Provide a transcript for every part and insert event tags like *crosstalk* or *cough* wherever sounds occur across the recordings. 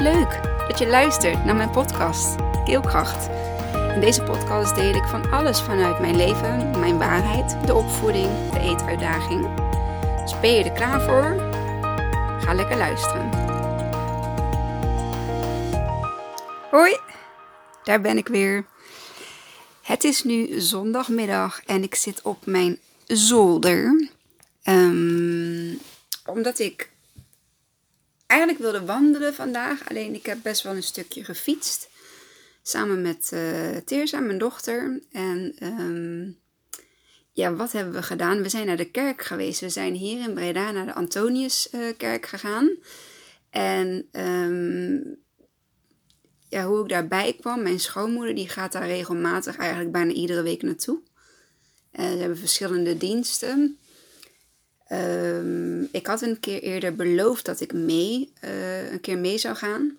Leuk dat je luistert naar mijn podcast Keelkracht. In deze podcast deel ik van alles vanuit mijn leven, mijn waarheid, de opvoeding, de eetuitdaging. Dus ben je er klaar voor? Ga lekker luisteren. Hoi, daar ben ik weer. Het is nu zondagmiddag en ik zit op mijn zolder. Um, omdat ik eigenlijk wilde wandelen vandaag, alleen ik heb best wel een stukje gefietst. Samen met uh, Teersa, mijn dochter. En um, ja, wat hebben we gedaan? We zijn naar de kerk geweest. We zijn hier in Breda naar de Antoniuskerk uh, gegaan. En um, ja, hoe ik daarbij kwam, mijn schoonmoeder die gaat daar regelmatig, eigenlijk bijna iedere week naartoe. Uh, ze hebben verschillende diensten. Um, ik had een keer eerder beloofd dat ik mee, uh, een keer mee zou gaan.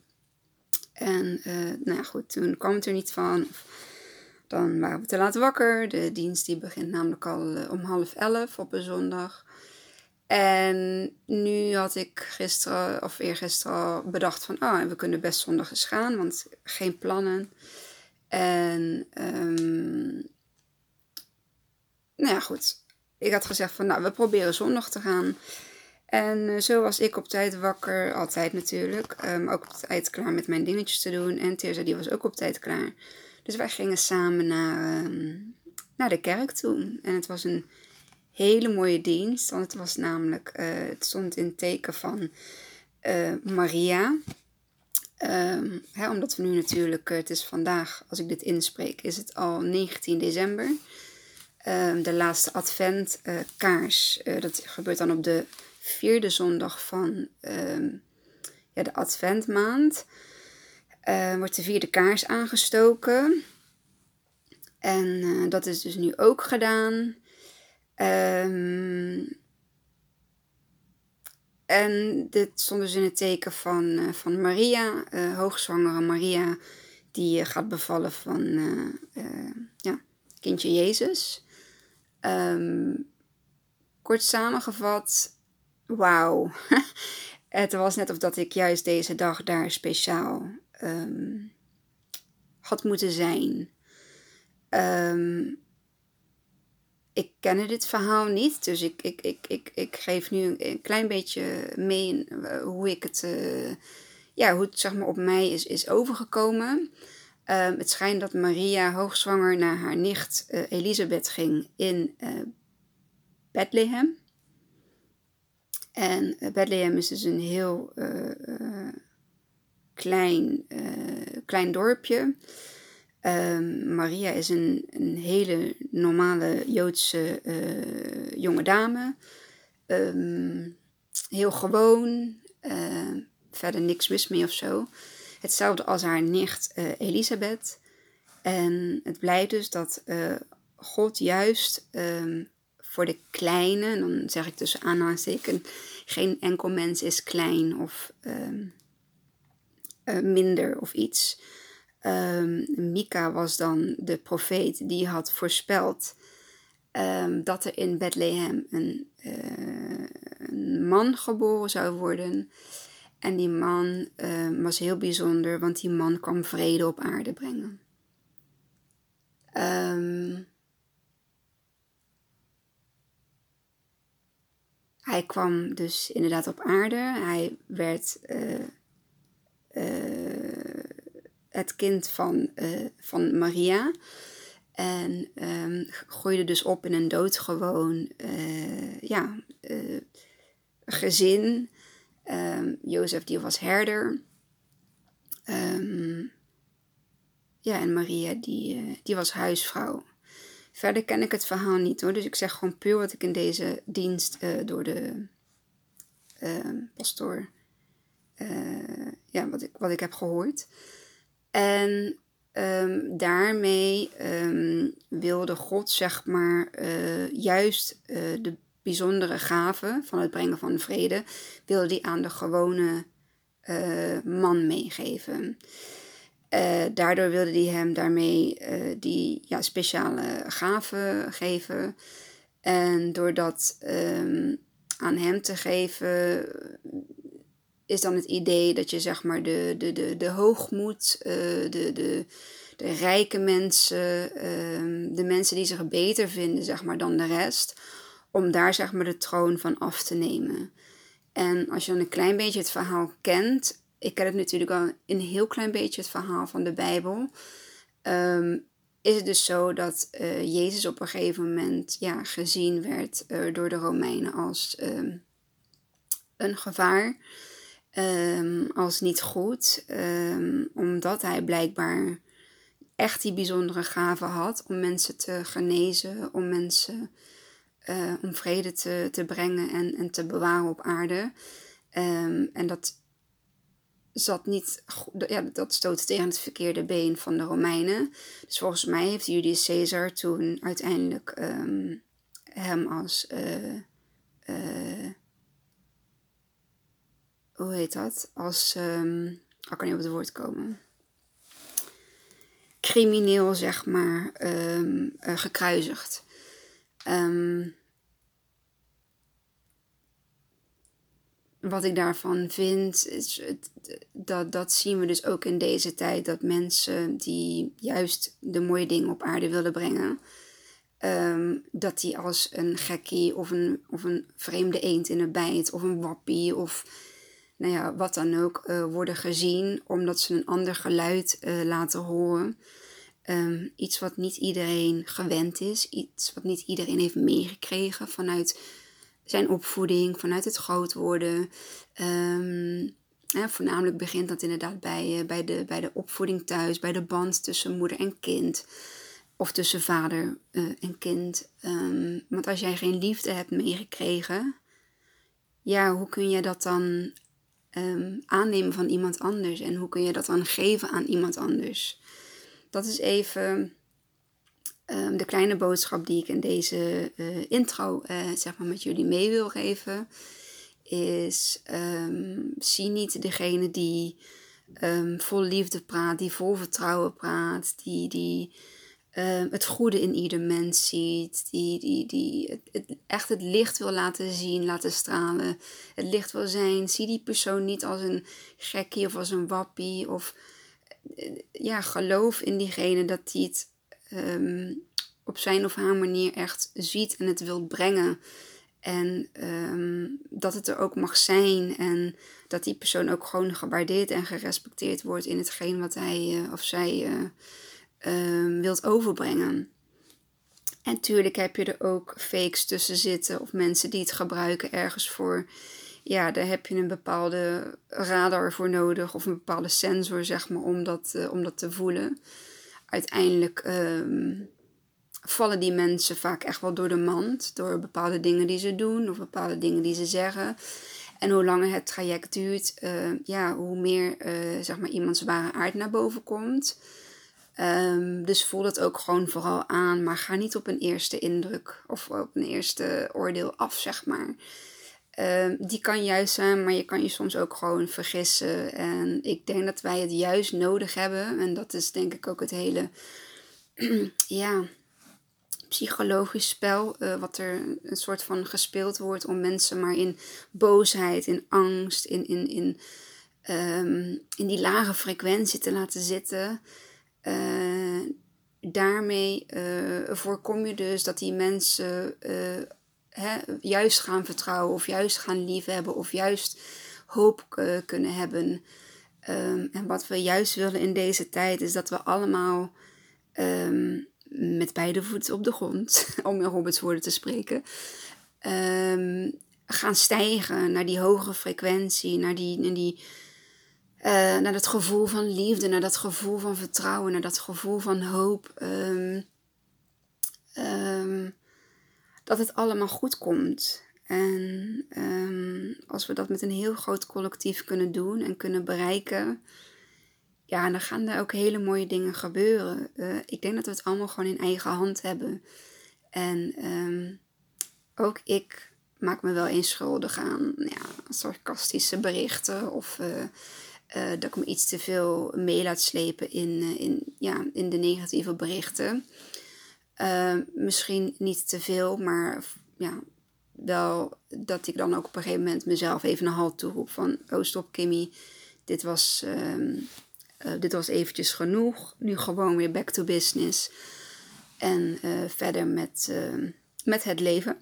En uh, nou ja, goed, toen kwam het er niet van. Dan waren we te laat wakker. De dienst die begint namelijk al uh, om half elf op een zondag. En nu had ik gisteren of eergisteren bedacht van, oh, we kunnen best zondag eens gaan, want geen plannen. En, um, nou ja, goed ik had gezegd van, nou, we proberen zondag te gaan. En uh, zo was ik op tijd wakker, altijd natuurlijk. Um, ook op tijd klaar met mijn dingetjes te doen. En Teerza die was ook op tijd klaar. Dus wij gingen samen naar, um, naar de kerk toe. En het was een hele mooie dienst. Want het was namelijk, uh, het stond in teken van uh, Maria. Um, hè, omdat we nu natuurlijk, het is vandaag, als ik dit inspreek, is het al 19 december. Ehm, de laatste adventkaars. Uh, uh, dat gebeurt dan op de vierde zondag van um, ja, de adventmaand. Uh, wordt de vierde kaars aangestoken. En eh, dat is dus nu ook gedaan. En dit stond dus in het teken van, van Maria, hoogzwangere Maria, die gaat bevallen van ja, kindje Jezus. Um, kort samengevat, wauw. *laughs* het was net of dat ik juist deze dag daar speciaal um, had moeten zijn. Um, ik kende dit verhaal niet, dus ik, ik, ik, ik, geef nu een klein beetje mee eh, hoe ik het, uh, ja, hoe het zeg maar op mij is, is overgekomen. Um, het schijnt dat Maria hoogzwanger naar haar nicht uh, Elisabeth ging in uh, Bethlehem. En uh, Bethlehem is dus een heel klein, klein dorpje. Um, Maria is een, een hele normale Joodse jonge dame. Um, heel gewoon. verder niks mis mee of zo. Hetzelfde als haar nicht uh, Elisabeth. En het blijkt dus dat uh, God juist um, voor de kleine, dan zeg ik tussen aanhalingstekens, geen enkel mens is klein of um, uh, minder of iets. Um, Mika was dan de profeet die had voorspeld dat er in Bethlehem een, een man geboren zou worden. En die man uh, was heel bijzonder, want die man kwam vrede op aarde brengen. Um, hij kwam dus inderdaad op aarde. Hij werd uh, het kind van, van Maria. En um, groeide dus op in een doodgewoon ja, gezin. Um, Jozef die was herder. Um, ja, en Maria die, uh, die was huisvrouw. Verder ken ik het verhaal niet hoor. Dus ik zeg gewoon puur wat ik in deze dienst uh, door de uh, pastoor. Eh, ja, wat ik, wat ik heb gehoord. En daarmee wilde God, zeg maar, juist de bijzondere gave van het brengen van vrede, wilde die aan de gewone uh, man meegeven. Uh, daardoor wilde hij hem daarmee uh, die ja, speciale gave geven. En door dat um, aan hem te geven, is dan het idee dat je zeg maar de, de, de, de hoogmoed, de, de, de rijke mensen, ehm, de mensen die zich beter vinden zeg maar, dan de rest, om daar zeg maar de troon van af te nemen. En als je dan een klein beetje het verhaal kent, ik ken het natuurlijk al een heel klein beetje het verhaal van de Bijbel, ehm, is het dus zo dat uh, Jezus op een gegeven moment ja, gezien werd uh, door de Romeinen als um, een gevaar, um, als niet goed, omdat hij blijkbaar echt die bijzondere gave had om mensen te genezen, om mensen uh, om vrede te, te brengen en, en te bewaren op aarde. Um, en dat zat niet, ja, dat stootte tegen het verkeerde been van de Romeinen. Dus volgens mij heeft Julius Caesar toen uiteindelijk um, hem als, uh, uh, hoe heet dat? Als, um, ik kan niet op het woord komen. Crimineel, zeg maar, um, gekruisigd. Um, wat ik daarvan vind, is dat, dat zien we dus ook in deze tijd. Dat mensen die juist de mooie dingen op aarde willen brengen, um, dat die als een gekkie of een, of een vreemde eend in een bijt of een wappie of nou ja, wat dan ook uh, worden gezien, omdat ze een ander geluid uh, laten horen. Um, iets wat niet iedereen gewend is, iets wat niet iedereen heeft meegekregen vanuit zijn opvoeding, vanuit het groot worden. Um, voornamelijk begint dat inderdaad bij, uh, bij, de, bij de opvoeding thuis, bij de band tussen moeder en kind. Of tussen vader uh, en kind. Um, want als jij geen liefde hebt meegekregen, ja, hoe kun je dat dan aannemen van iemand anders? En hoe kun je dat dan geven aan iemand anders? Dat is even um, de kleine boodschap die ik in deze uh, intro uh, zeg maar met jullie mee wil geven. Is um, zie niet degene die um, vol liefde praat, die vol vertrouwen praat, die, die het goede in ieder mens ziet, die, die, die het, echt het licht wil laten zien, laten stralen, het licht wil zijn. Zie die persoon niet als een gekkie of als een wappie of ja, geloof in diegene dat hij het um, op zijn of haar manier echt ziet en het wil brengen. En um, dat het er ook mag zijn. En dat die persoon ook gewoon gewaardeerd en gerespecteerd wordt in hetgeen wat hij uh, of zij uh, wilt overbrengen. En tuurlijk heb je er ook fakes tussen zitten of mensen die het gebruiken ergens voor. Ja, daar heb je een bepaalde radar voor nodig of een bepaalde sensor, zeg maar, om dat, uh, om dat te voelen. Uiteindelijk um, vallen die mensen vaak echt wel door de mand. Door bepaalde dingen die ze doen of bepaalde dingen die ze zeggen. En hoe langer het traject duurt, uh, ja, hoe meer uh, zeg maar iemands ware aard naar boven komt. Um, dus voel het ook gewoon vooral aan, maar ga niet op een eerste indruk of op een eerste oordeel af, zeg maar. Um, die kan juist zijn, maar je kan je soms ook gewoon vergissen. En ik denk dat wij het juist nodig hebben. En dat is denk ik ook het hele, *clears throat* ja, psychologisch spel, uh, wat er een soort van gespeeld wordt om mensen maar in boosheid, in angst, in, in, in, um, in die lage frequentie te laten zitten. Uh, daarmee uh, voorkom je dus dat die mensen hè, juist gaan vertrouwen of juist gaan liefhebben of juist hoop kunnen hebben. Um, en wat we juist willen in deze tijd is dat we allemaal um, met beide voeten op de grond, *laughs* om in Roberts woorden te spreken, um, gaan stijgen naar die hogere frequentie, naar, die, naar, die, uh, naar dat gevoel van liefde, naar dat gevoel van vertrouwen, naar dat gevoel van hoop. Um, dat het allemaal goed komt. En als we dat met een heel groot collectief kunnen doen en kunnen bereiken, ja, dan gaan er ook hele mooie dingen gebeuren. Uh, ik denk dat we het allemaal gewoon in eigen hand hebben. En um, ook ik maak me wel eens schuldig aan ja, sarcastische berichten. Of uh, uh, dat ik me iets te veel mee laat slepen in, in, ja, in de negatieve berichten. Misschien niet te veel, maar ja, wel dat ik dan ook op een gegeven moment mezelf even een halt toeroep van, oh stop Kimmy, dit was, ehm, eh, dit was eventjes genoeg. Nu gewoon weer back to business. En eh, verder met, ehm, met het leven.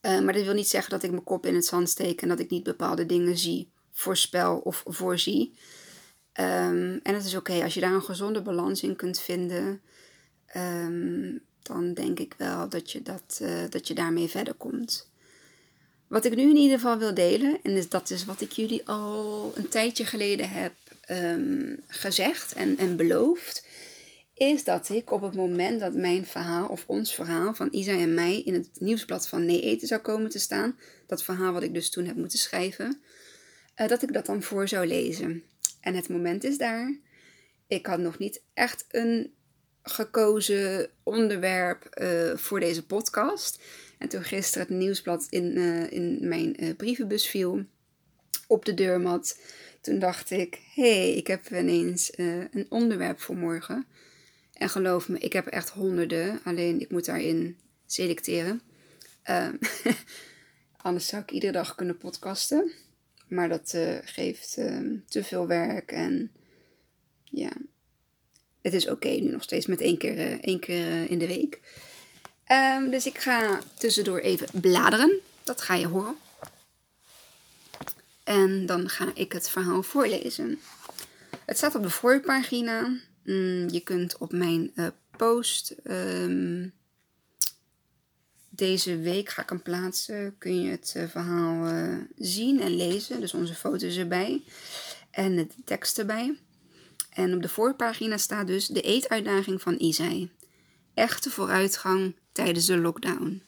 Maar dat wil niet zeggen dat ik mijn kop in het zand steek en dat ik niet bepaalde dingen zie, voorspel of voorzie. Um, en het is oké als je daar een gezonde balans in kunt vinden. Dan denk ik wel dat je, dat, dat je daarmee verder komt. Wat ik nu in ieder geval wil delen, en dat is wat ik jullie al een tijdje geleden heb um, gezegd en, en beloofd, is dat ik op het moment dat mijn verhaal of ons verhaal van Isa en mij in het nieuwsblad van Nee Eten zou komen te staan, dat verhaal wat ik dus toen heb moeten schrijven, uh, dat ik dat dan voor zou lezen. En het moment is daar. Ik had nog niet echt een gekozen onderwerp uh, voor deze podcast. En toen gisteren het nieuwsblad in, uh, in mijn uh, brievenbus viel op de deurmat, toen dacht ik: hé, hey, ik heb ineens een onderwerp voor morgen. En geloof me, ik heb echt honderden, alleen ik moet daarin selecteren. Um, *laughs* anders zou ik iedere dag kunnen podcasten. Maar dat geeft uh, te veel werk en ja, het is oké nu nog steeds met één keer, één keer in de week. Um, dus ik ga tussendoor even bladeren. Dat ga je horen. En dan ga ik het verhaal voorlezen. Het staat op de voorpagina. Mm, je kunt op mijn uh, post um, deze week ga ik hem plaatsen. Kun je het verhaal zien en lezen. Dus onze foto's erbij. En de tekst erbij. En op de voorpagina staat dus de eetuitdaging van Isai. Echte vooruitgang tijdens de lockdown.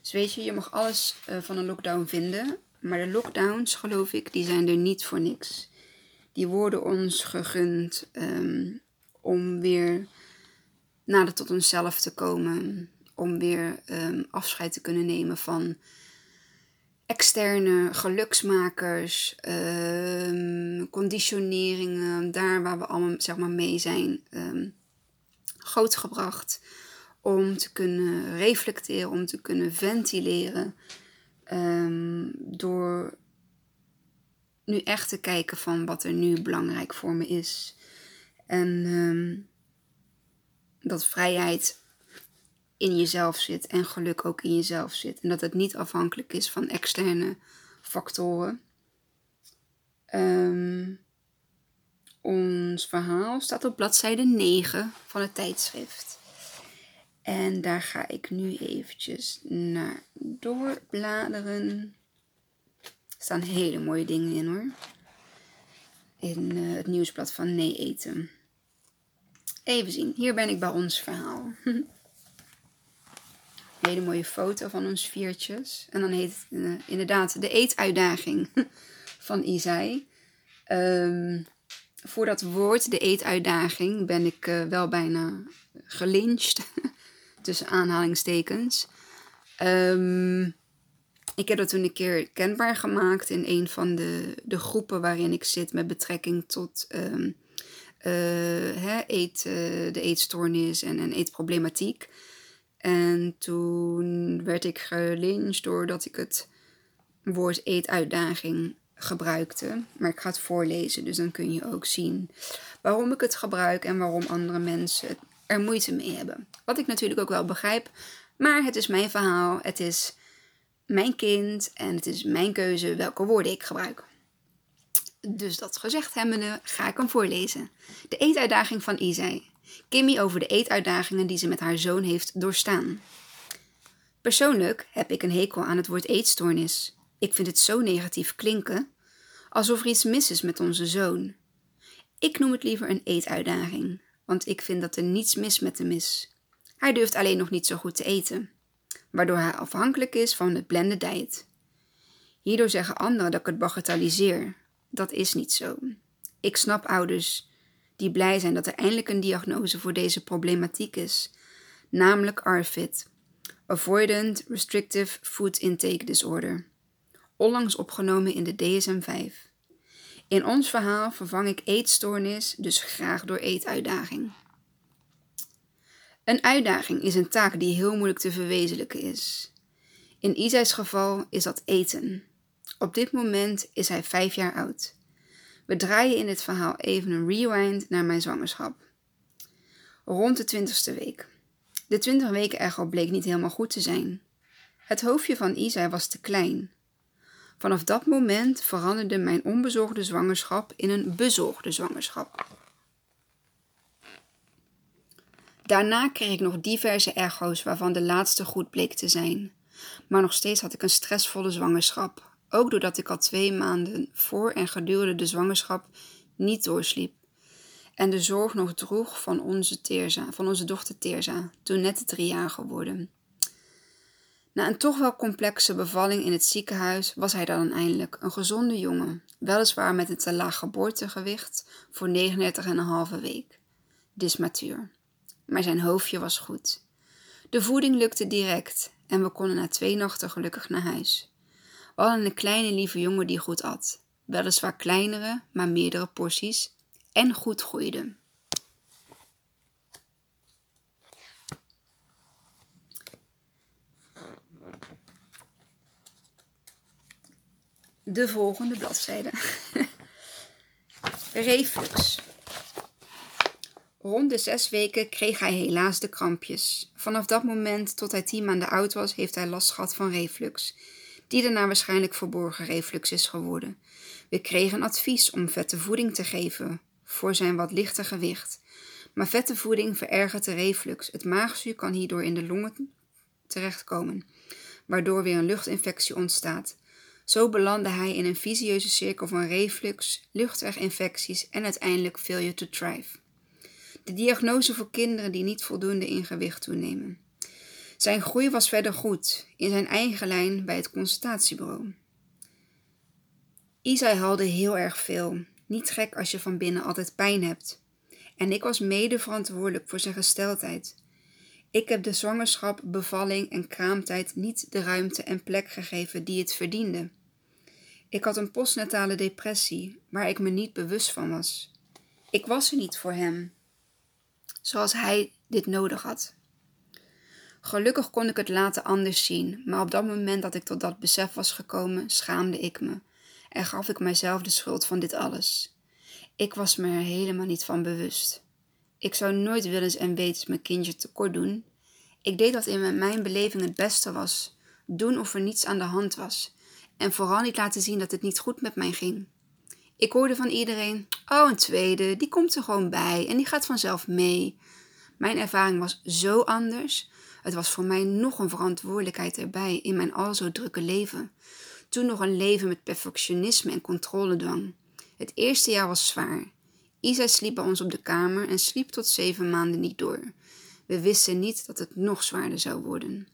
Dus weet je, je mag alles uh, van een lockdown vinden. Maar de lockdowns, geloof ik, die zijn er niet voor niks. Die worden ons gegund um, om weer nader tot onszelf te komen. Om weer um, afscheid te kunnen nemen van externe geluksmakers, um, conditioneringen, daar waar we allemaal zeg maar, mee zijn grootgebracht om te kunnen reflecteren, om te kunnen ventileren. Um, door nu echt te kijken van wat er nu belangrijk voor me is. En um, dat vrijheid in jezelf zit en geluk ook in jezelf zit. En dat het niet afhankelijk is van externe factoren. Um, ons verhaal staat op bladzijde 9 van het tijdschrift. En daar ga ik nu eventjes naar doorbladeren. Er staan hele mooie dingen in hoor. In uh, het nieuwsblad van Nee Eten. Even zien, hier ben ik bij ons verhaal. *laughs* hele mooie foto van ons viertjes. En dan heet het uh, inderdaad de eetuitdaging *laughs* van Isai. Um, voor dat woord, de eetuitdaging, ben ik uh, wel bijna gelyncht. *laughs* tussen aanhalingstekens. Um, ik heb dat toen een keer kenbaar gemaakt in een van de, de groepen waarin ik zit met betrekking tot um, eet, de eetstoornis en, en eetproblematiek. En toen werd ik gelincht doordat ik het woord eetuitdaging gebruikte. Maar ik ga het voorlezen, dus dan kun je ook zien waarom ik het gebruik en waarom andere mensen er moeite mee hebben. Wat ik natuurlijk ook wel begrijp, maar het is mijn verhaal, het is mijn kind en het is mijn keuze welke woorden ik gebruik. Dus dat gezegd hebbende ga ik hem voorlezen. De eetuitdaging van Isai. Kimmy over de eetuitdagingen die ze met haar zoon heeft doorstaan. Persoonlijk heb ik een hekel aan het woord eetstoornis. Ik vind het zo negatief klinken, alsof er iets mis is met onze zoon. Ik noem het liever een eetuitdaging want ik vind dat er niets mis met hem is. Hij durft alleen nog niet zo goed te eten, waardoor hij afhankelijk is van het blende diet. Hierdoor zeggen anderen dat ik het bagatelliseer. Dat is niet zo. Ik snap ouders die blij zijn dat er eindelijk een diagnose voor deze problematiek is, namelijk ARFID, Avoidant Restrictive Food Intake Disorder, onlangs opgenomen in de DSM-5. In ons verhaal vervang ik eetstoornis dus graag door eetuitdaging. Een uitdaging is een taak die heel moeilijk te verwezenlijken is. In Isai's geval is dat eten. Op dit moment is hij vijf jaar oud. We draaien in dit verhaal even een rewind naar mijn zwangerschap. Rond de twintigste week. De twintig weken echo bleek niet helemaal goed te zijn. Het hoofdje van Isai was te klein. Vanaf dat moment veranderde mijn onbezorgde zwangerschap in een bezorgde zwangerschap. Daarna kreeg ik nog diverse echo's waarvan de laatste goed bleek te zijn. Maar nog steeds had ik een stressvolle zwangerschap, ook doordat ik al twee maanden voor en gedurende de zwangerschap niet doorsliep. En de zorg nog droeg van onze, Teerza, van onze dochter Teerza, toen net drie jaar geworden. Na een toch wel complexe bevalling in het ziekenhuis was hij dan eindelijk een gezonde jongen, weliswaar met een te laag geboortegewicht voor 39,5 week. Dismatuur. Maar zijn hoofdje was goed. De voeding lukte direct en we konden na twee nachten gelukkig naar huis. Hadden een kleine lieve jongen die goed at, weliswaar kleinere, maar meerdere porties en goed groeide. De volgende bladzijde. *laughs* Reflux. Rond de zes weken kreeg hij helaas de krampjes. Vanaf dat moment tot hij tien maanden oud was, heeft hij last gehad van reflux, die daarna waarschijnlijk verborgen reflux is geworden. We kregen advies om vette voeding te geven voor zijn wat lichter gewicht. Maar vette voeding verergert de reflux. Het maagzuur kan hierdoor in de longen terechtkomen, waardoor weer een luchtinfectie ontstaat. Zo belandde hij in een visieuze cirkel van reflux, luchtweginfecties en uiteindelijk failure to thrive. De diagnose voor kinderen die niet voldoende in gewicht toenemen. Zijn groei was verder goed, in zijn eigen lijn bij het consultatiebureau. Isai haalde heel erg veel. Niet gek als je van binnen altijd pijn hebt. En ik was mede verantwoordelijk voor zijn gesteldheid. Ik heb de zwangerschap, bevalling en kraamtijd niet de ruimte en plek gegeven die het verdiende. Ik had een postnatale depressie waar ik me niet bewust van was. Ik was er niet voor hem, zoals hij dit nodig had. Gelukkig kon ik het later anders zien, maar op dat moment dat ik tot dat besef was gekomen, schaamde ik me en gaf ik mijzelf de schuld van dit alles. Ik was me er helemaal niet van bewust. Ik zou nooit willens en wetens mijn kindje tekort doen. Ik deed wat in mijn beleving het beste was, doen of er niets aan de hand was, en vooral niet laten zien dat het niet goed met mij ging. Ik hoorde van iedereen: Oh, een tweede, die komt er gewoon bij en die gaat vanzelf mee. Mijn ervaring was zo anders. Het was voor mij nog een verantwoordelijkheid erbij in mijn al zo drukke leven. Toen nog een leven met perfectionisme en controledwang. Het eerste jaar was zwaar. Isa sliep bij ons op de kamer en sliep tot zeven maanden niet door. We wisten niet dat het nog zwaarder zou worden.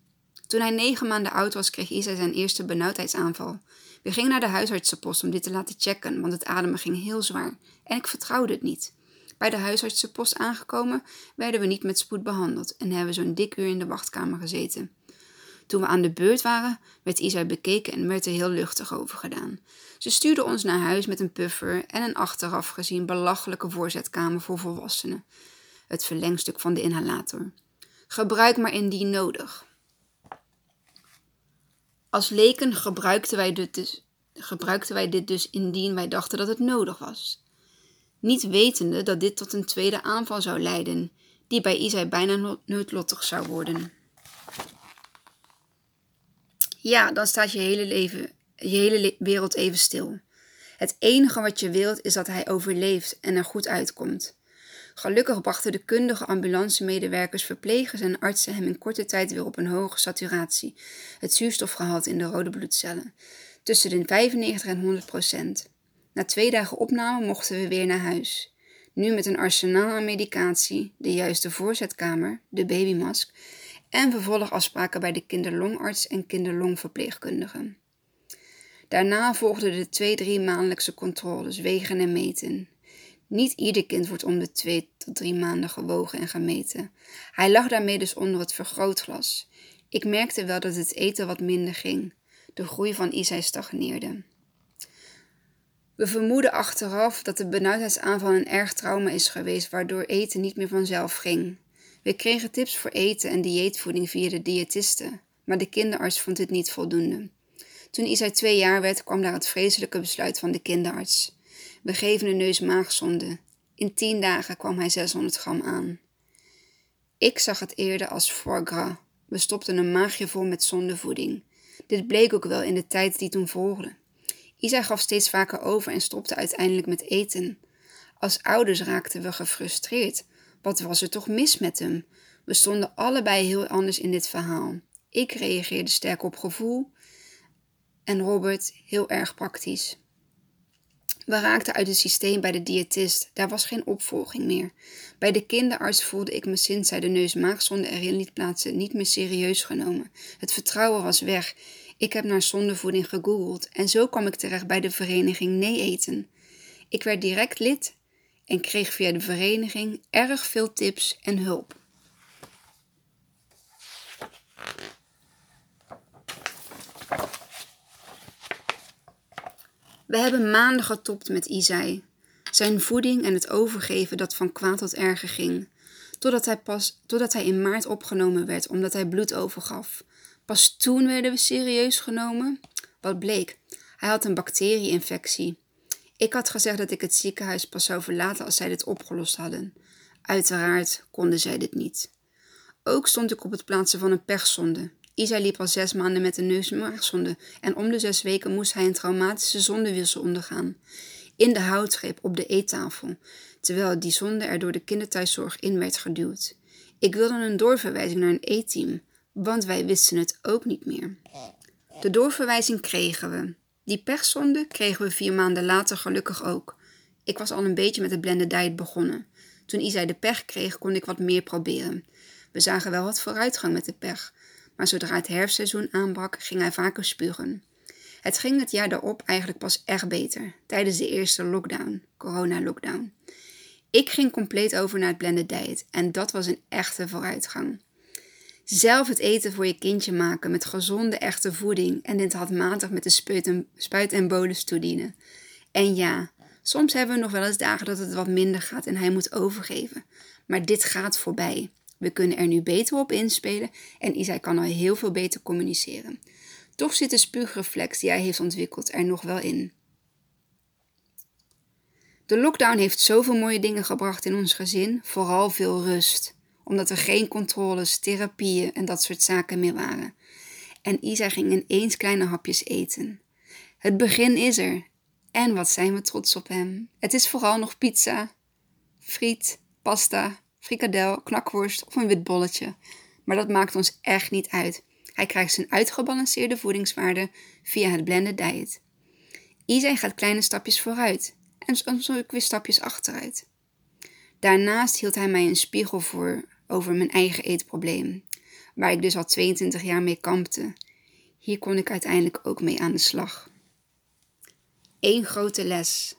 Toen hij negen maanden oud was, kreeg Isa zijn eerste benauwdheidsaanval. We gingen naar de huisartsenpost om dit te laten checken, want het ademen ging heel zwaar en ik vertrouwde het niet. Bij de huisartsenpost aangekomen werden we niet met spoed behandeld en hebben zo'n dik uur in de wachtkamer gezeten. Toen we aan de beurt waren, werd Isa bekeken en werd er heel luchtig over gedaan. Ze stuurde ons naar huis met een puffer en een achteraf gezien belachelijke voorzetkamer voor volwassenen. Het verlengstuk van de inhalator. Gebruik maar indien nodig. Als leken gebruikten wij, dit dus, gebruikten wij dit dus indien wij dachten dat het nodig was. Niet wetende dat dit tot een tweede aanval zou leiden, die bij Isai bijna noodlottig zou worden. Ja, dan staat je hele leven, je hele wereld even stil. Het enige wat je wilt is dat hij overleeft en er goed uitkomt. Gelukkig brachten de kundige ambulancemedewerkers, verplegers en artsen hem in korte tijd weer op een hoge saturatie, het zuurstofgehalte in de rode bloedcellen, tussen de 95 en 100 procent. Na twee dagen opname mochten we weer naar huis. Nu met een arsenaal aan medicatie, de juiste voorzetkamer, de babymask en vervolgafspraken bij de kinderlongarts en kinderlongverpleegkundigen. Daarna volgden de twee-drie maandelijkse controles, wegen en meten. Niet ieder kind wordt om de twee tot drie maanden gewogen en gemeten. Hij lag daarmee dus onder het vergrootglas. Ik merkte wel dat het eten wat minder ging. De groei van Isai stagneerde. We vermoeden achteraf dat de benauwdheidsaanval een erg trauma is geweest, waardoor eten niet meer vanzelf ging. We kregen tips voor eten en dieetvoeding via de diëtiste, maar de kinderarts vond dit niet voldoende. Toen Isai twee jaar werd, kwam daar het vreselijke besluit van de kinderarts. We geven een neus-maagzonde. In tien dagen kwam hij 600 gram aan. Ik zag het eerder als foie gras. We stopten een maagje vol met zondevoeding. Dit bleek ook wel in de tijd die toen volgde. Isa gaf steeds vaker over en stopte uiteindelijk met eten. Als ouders raakten we gefrustreerd. Wat was er toch mis met hem? We stonden allebei heel anders in dit verhaal. Ik reageerde sterk op gevoel en Robert heel erg praktisch. We raakten uit het systeem bij de diëtist. Daar was geen opvolging meer. Bij de kinderarts voelde ik me sinds zij de neus-maagzonde erin liet plaatsen niet meer serieus genomen. Het vertrouwen was weg. Ik heb naar zondevoeding gegoogeld en zo kwam ik terecht bij de vereniging Nee Eten. Ik werd direct lid en kreeg via de vereniging erg veel tips en hulp. We hebben maanden getopt met Isai. Zijn voeding en het overgeven dat van kwaad tot erger ging. Totdat hij, pas, totdat hij in maart opgenomen werd omdat hij bloed overgaf. Pas toen werden we serieus genomen. Wat bleek? Hij had een bacterieinfectie. Ik had gezegd dat ik het ziekenhuis pas zou verlaten als zij dit opgelost hadden. Uiteraard konden zij dit niet. Ook stond ik op het plaatsen van een pechzonde. Isa liep al zes maanden met een neusmaagzonde en om de zes weken moest hij een traumatische zondewissel ondergaan. In de houtgreep op de eettafel, terwijl die zonde er door de kinderthuiszorg in werd geduwd. Ik wilde een doorverwijzing naar een e-team, want wij wisten het ook niet meer. De doorverwijzing kregen we. Die pechzonde kregen we vier maanden later gelukkig ook. Ik was al een beetje met het blended diet begonnen. Toen Isa de pech kreeg, kon ik wat meer proberen. We zagen wel wat vooruitgang met de pech, maar zodra het herfstseizoen aanbrak, ging hij vaker spugen. Het ging het jaar daarop eigenlijk pas echt beter, tijdens de eerste lockdown, corona-lockdown. Ik ging compleet over naar het blended diet en dat was een echte vooruitgang. Zelf het eten voor je kindje maken met gezonde, echte voeding en dit handmatig met de spuit en, bolus toedienen. En ja, soms hebben we nog wel eens dagen dat het wat minder gaat en hij moet overgeven. Maar dit gaat voorbij. We kunnen er nu beter op inspelen en Isai kan al heel veel beter communiceren. Toch zit de spuugreflex die hij heeft ontwikkeld er nog wel in. De lockdown heeft zoveel mooie dingen gebracht in ons gezin, vooral veel rust, omdat er geen controles, therapieën en dat soort zaken meer waren. En Isa ging ineens kleine hapjes eten. Het begin is er. En wat zijn we trots op hem. Het is vooral nog pizza, friet, pasta, frikadel, knakworst of een wit bolletje. Maar dat maakt ons echt niet uit. Hij krijgt zijn uitgebalanceerde voedingswaarde via het blended diet. Isai gaat kleine stapjes vooruit en soms ook weer stapjes achteruit. Daarnaast hield hij mij een spiegel voor over mijn eigen eetprobleem, waar ik dus al 22 jaar mee kampte. Hier kon ik uiteindelijk ook mee aan de slag. Eén grote les.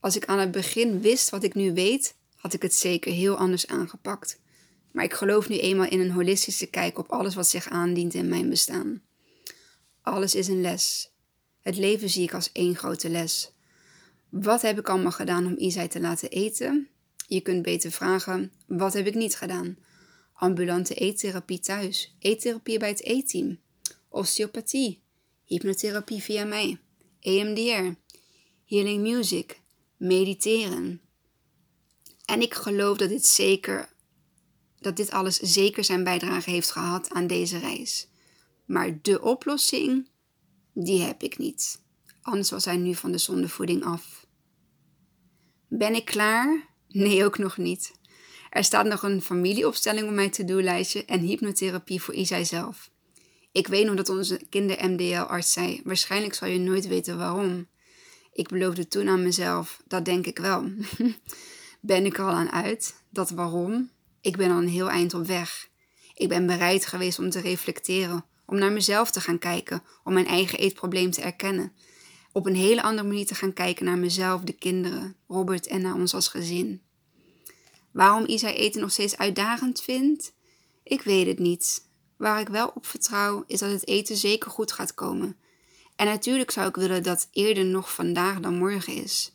Als ik aan het begin wist wat ik nu weet, had ik het zeker heel anders aangepakt. Maar ik geloof nu eenmaal in een holistische kijk op alles wat zich aandient in mijn bestaan. Alles is een les. Het leven zie ik als één grote les. Wat heb ik allemaal gedaan om Isai te laten eten? Je kunt beter vragen: wat heb ik niet gedaan? Ambulante eettherapie thuis, eettherapie bij het eetteam, osteopathie, hypnotherapie via mij, EMDR, healing music, mediteren, en ik geloof dat dit zeker, dat dit alles zeker zijn bijdrage heeft gehad aan deze reis. Maar de oplossing, die heb ik niet. Anders was hij nu van de zondevoeding af. Ben ik klaar? Nee, ook nog niet. Er staat nog een familieopstelling op mijn to-do-lijstje en hypnotherapie voor Isai zelf. Ik weet nog dat onze kinder-MDL-arts zei: Waarschijnlijk zal je nooit weten waarom. Ik beloofde toen aan mezelf: Dat denk ik wel. *laughs* ben ik er al aan uit. Dat waarom? Ik ben al een heel eind op weg. Ik ben bereid geweest om te reflecteren, om naar mezelf te gaan kijken, om mijn eigen eetprobleem te erkennen. Op een hele andere manier te gaan kijken naar mezelf, de kinderen, Robert en naar ons als gezin. Waarom Isa eten nog steeds uitdagend vindt? Ik weet het niet. Waar ik wel op vertrouw, is dat het eten zeker goed gaat komen. En natuurlijk zou ik willen dat eerder nog vandaag dan morgen is.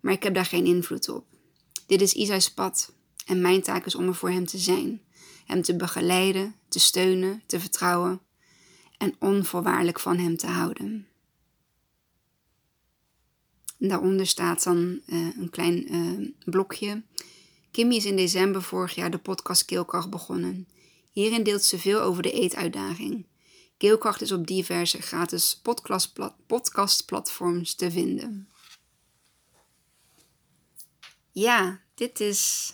Maar ik heb daar geen invloed op. Dit is Isai's pad en mijn taak is om er voor hem te zijn, hem te begeleiden, te steunen, te vertrouwen. en onvoorwaardelijk van Hem te houden. Daaronder staat dan uh, een klein uh, blokje. Kimmy is in december vorig jaar de podcast Keelkracht begonnen. Hierin deelt ze veel over de eetuitdaging. Keelkracht is op diverse gratis podcastplatforms te vinden. Ja, dit is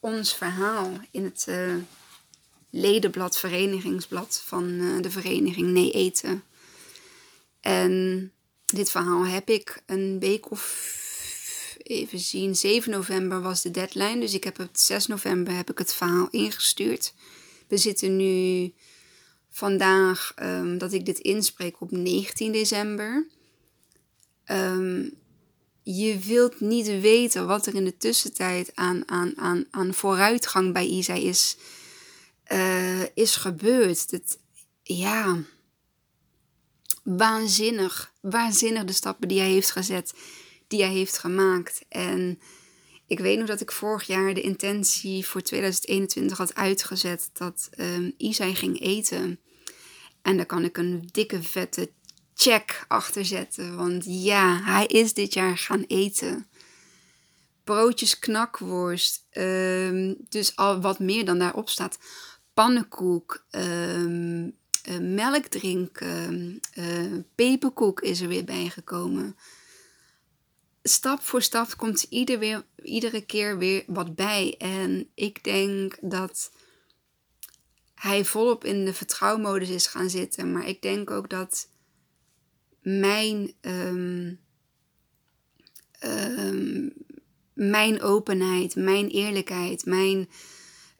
ons verhaal in het uh, ledenblad, verenigingsblad van de vereniging Nee Eten. En dit verhaal heb ik een week of even zien, 7 november was de deadline. Dus ik heb het 6 november heb ik het verhaal ingestuurd. We zitten nu vandaag um, dat ik dit inspreek op 19 december. Um, je wilt niet weten wat er in de tussentijd aan, aan, aan, aan vooruitgang bij Isa is, uh, is gebeurd. Het, ja, waanzinnig. Waanzinnig de stappen die hij heeft gezet, die hij heeft gemaakt. En ik weet nog dat ik vorig jaar de intentie voor 2021 had uitgezet dat um, Isai ging eten. En daar kan ik een dikke vette check achter zetten. Want ja, hij is dit jaar gaan eten. Broodjes knakworst. Um, dus al wat meer dan daarop staat. Pannenkoek. Um, uh, melk drinken. Uh, peperkoek is er weer bijgekomen. Stap voor stap komt ieder weer, iedere keer weer wat bij. En ik denk dat hij volop in de vertrouwmodus is gaan zitten. Maar ik denk ook dat mijn, um, um, mijn openheid, mijn eerlijkheid, mijn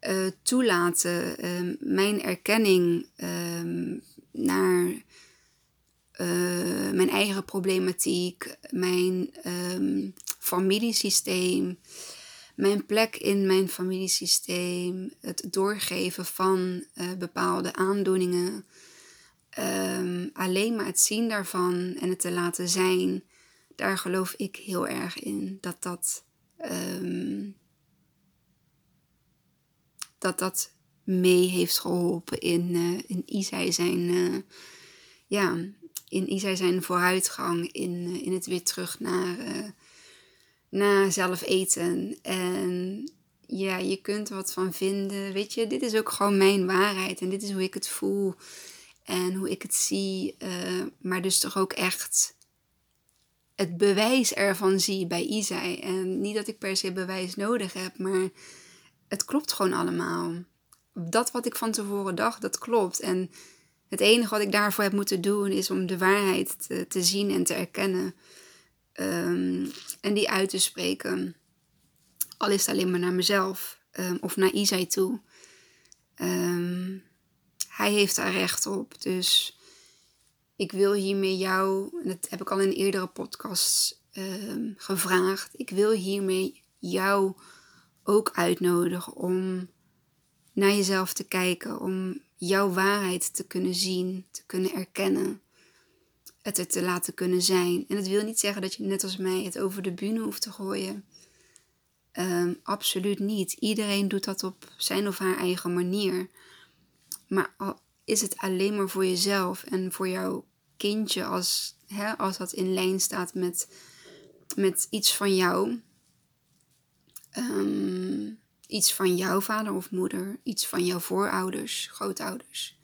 uh, toelaten, um, mijn erkenning naar uh, mijn eigen problematiek, mijn familiesysteem, mijn plek in mijn familiesysteem, het doorgeven van uh, bepaalde aandoeningen um, alleen maar het zien daarvan en het te laten zijn, daar geloof ik heel erg in. Dat dat, um, dat, dat mee heeft geholpen in, uh, in Isai zijn, uh, ja, in Isai zijn vooruitgang, in, uh, in het weer terug naar, naar zelf eten. En ja, je kunt er wat van vinden. Weet je, dit is ook gewoon mijn waarheid en dit is hoe ik het voel en hoe ik het zie, maar dus toch ook echt het bewijs ervan zie bij Isai. En niet dat ik per se bewijs nodig heb, maar het klopt gewoon allemaal. Dat wat ik van tevoren dacht, dat klopt. En het enige wat ik daarvoor heb moeten doen is om de waarheid te, te zien en te erkennen. Um, en die uit te spreken. Al is het alleen maar naar mezelf um, of naar Isai toe. Um, hij heeft daar recht op. Dus ik wil hiermee jou, dat heb ik al in eerdere podcasts gevraagd, ik wil hiermee jou ook uitnodigen om naar jezelf te kijken, om jouw waarheid te kunnen zien, te kunnen erkennen, het er te laten kunnen zijn. En dat wil niet zeggen dat je net als mij het over de bühne hoeft te gooien. Um, absoluut niet. Iedereen doet dat op zijn of haar eigen manier. Maar al is het alleen maar voor jezelf en voor jouw kindje, als, hè, als dat in lijn staat met, met iets van jou. Um, iets van jouw vader of moeder, iets van jouw voorouders, grootouders.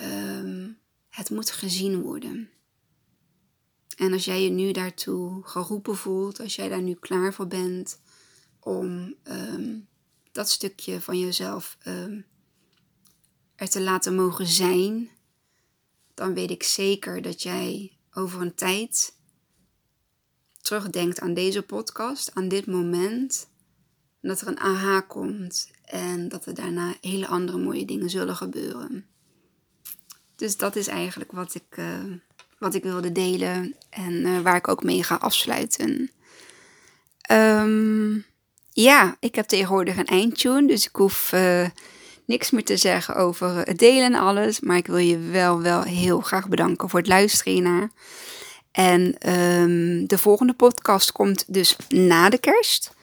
Um, het moet gezien worden. En als jij je nu daartoe geroepen voelt, als jij daar nu klaar voor bent om um, dat stukje van jezelf er te laten mogen zijn, dan weet ik zeker dat jij over een tijd terugdenkt aan deze podcast, aan dit moment. En dat er een aha komt en dat er daarna hele andere mooie dingen zullen gebeuren. Dus dat is eigenlijk wat ik, uh, wat ik wilde delen en uh, waar ik ook mee ga afsluiten. Um, ja, ik heb tegenwoordig een eindtune, dus ik hoef uh, niks meer te zeggen over het delen en alles. Maar ik wil je wel, wel heel graag bedanken voor het luisteren naar. En um, de volgende podcast komt dus na de kerst.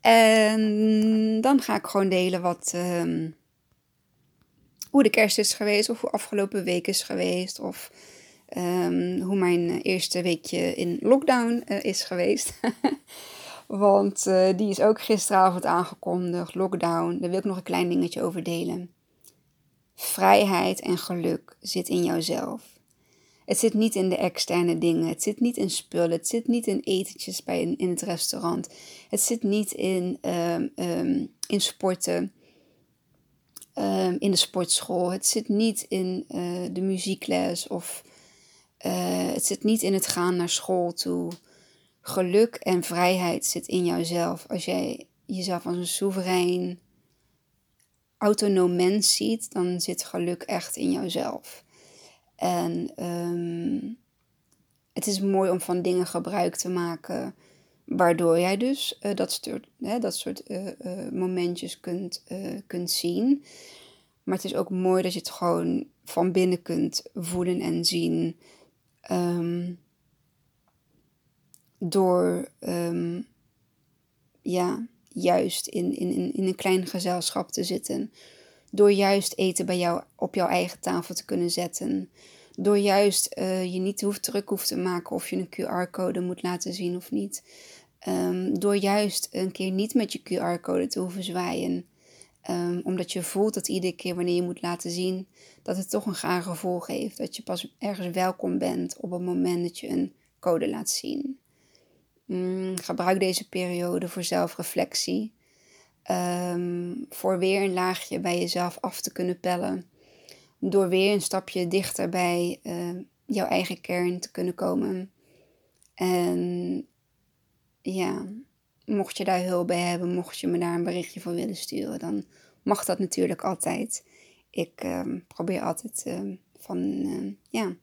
En dan ga ik gewoon delen wat, um, hoe de kerst is geweest, of hoe afgelopen week is geweest, of ehm, hoe mijn eerste weekje in lockdown uh, is geweest. *laughs* Want uh, die is ook gisteravond aangekondigd, lockdown. Daar wil ik nog een klein dingetje over delen. Vrijheid en geluk zit in jouzelf. Het zit niet in de externe dingen. Het zit niet in spullen. Het zit niet in etentjes bij in, in het restaurant. Het zit niet in, um, um, in sporten. Um, in de sportschool. Het zit niet in uh, de muziekles. Of uh, het zit niet in het gaan naar school toe. Geluk en vrijheid zit in jouzelf. Als jij jezelf als een soeverein, autonoom mens ziet, dan zit geluk echt in jouzelf. En um, het is mooi om van dingen gebruik te maken, waardoor jij dus uh, dat hè, dat soort uh, uh, momentjes kunt, kunt zien. Maar het is ook mooi dat je het gewoon van binnen kunt voelen en zien. Um, door um, ja, juist in, in, in een klein gezelschap te zitten. Door juist eten bij jou op jouw eigen tafel te kunnen zetten. Door juist uh, je niet hoeft druk hoeft te maken of je een QR-code moet laten zien of niet. Um, door juist een keer niet met je QR-code te hoeven zwaaien. Um, omdat je voelt dat iedere keer wanneer je moet laten zien, dat het toch een gaar gevoel geeft. Dat je pas ergens welkom bent op het moment dat je een code laat zien. Mm, gebruik deze periode voor zelfreflectie. Um, voor weer een laagje bij jezelf af te kunnen pellen. Door weer een stapje dichter bij uh, jouw eigen kern te kunnen komen. En ja, mocht je daar hulp bij hebben, mocht je me daar een berichtje voor willen sturen, dan mag dat natuurlijk altijd. Ik uh, probeer altijd uh, van een ja,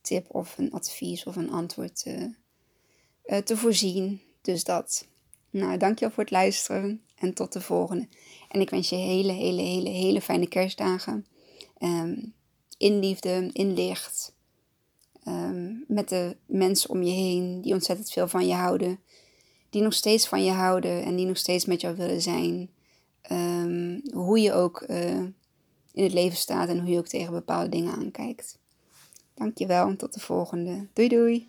tip of een advies of een antwoord uh, te voorzien. Dus dat. Nou, dankjewel voor het luisteren en tot de volgende. En ik wens je hele, hele, hele, hele fijne kerstdagen. Um, in liefde, in licht. Um, met de mensen om je heen die ontzettend veel van je houden. Die nog steeds van je houden en die nog steeds met jou willen zijn. Um, hoe je ook uh, in het leven staat en hoe je ook tegen bepaalde dingen aankijkt. Dankjewel, tot de volgende. Doei doei!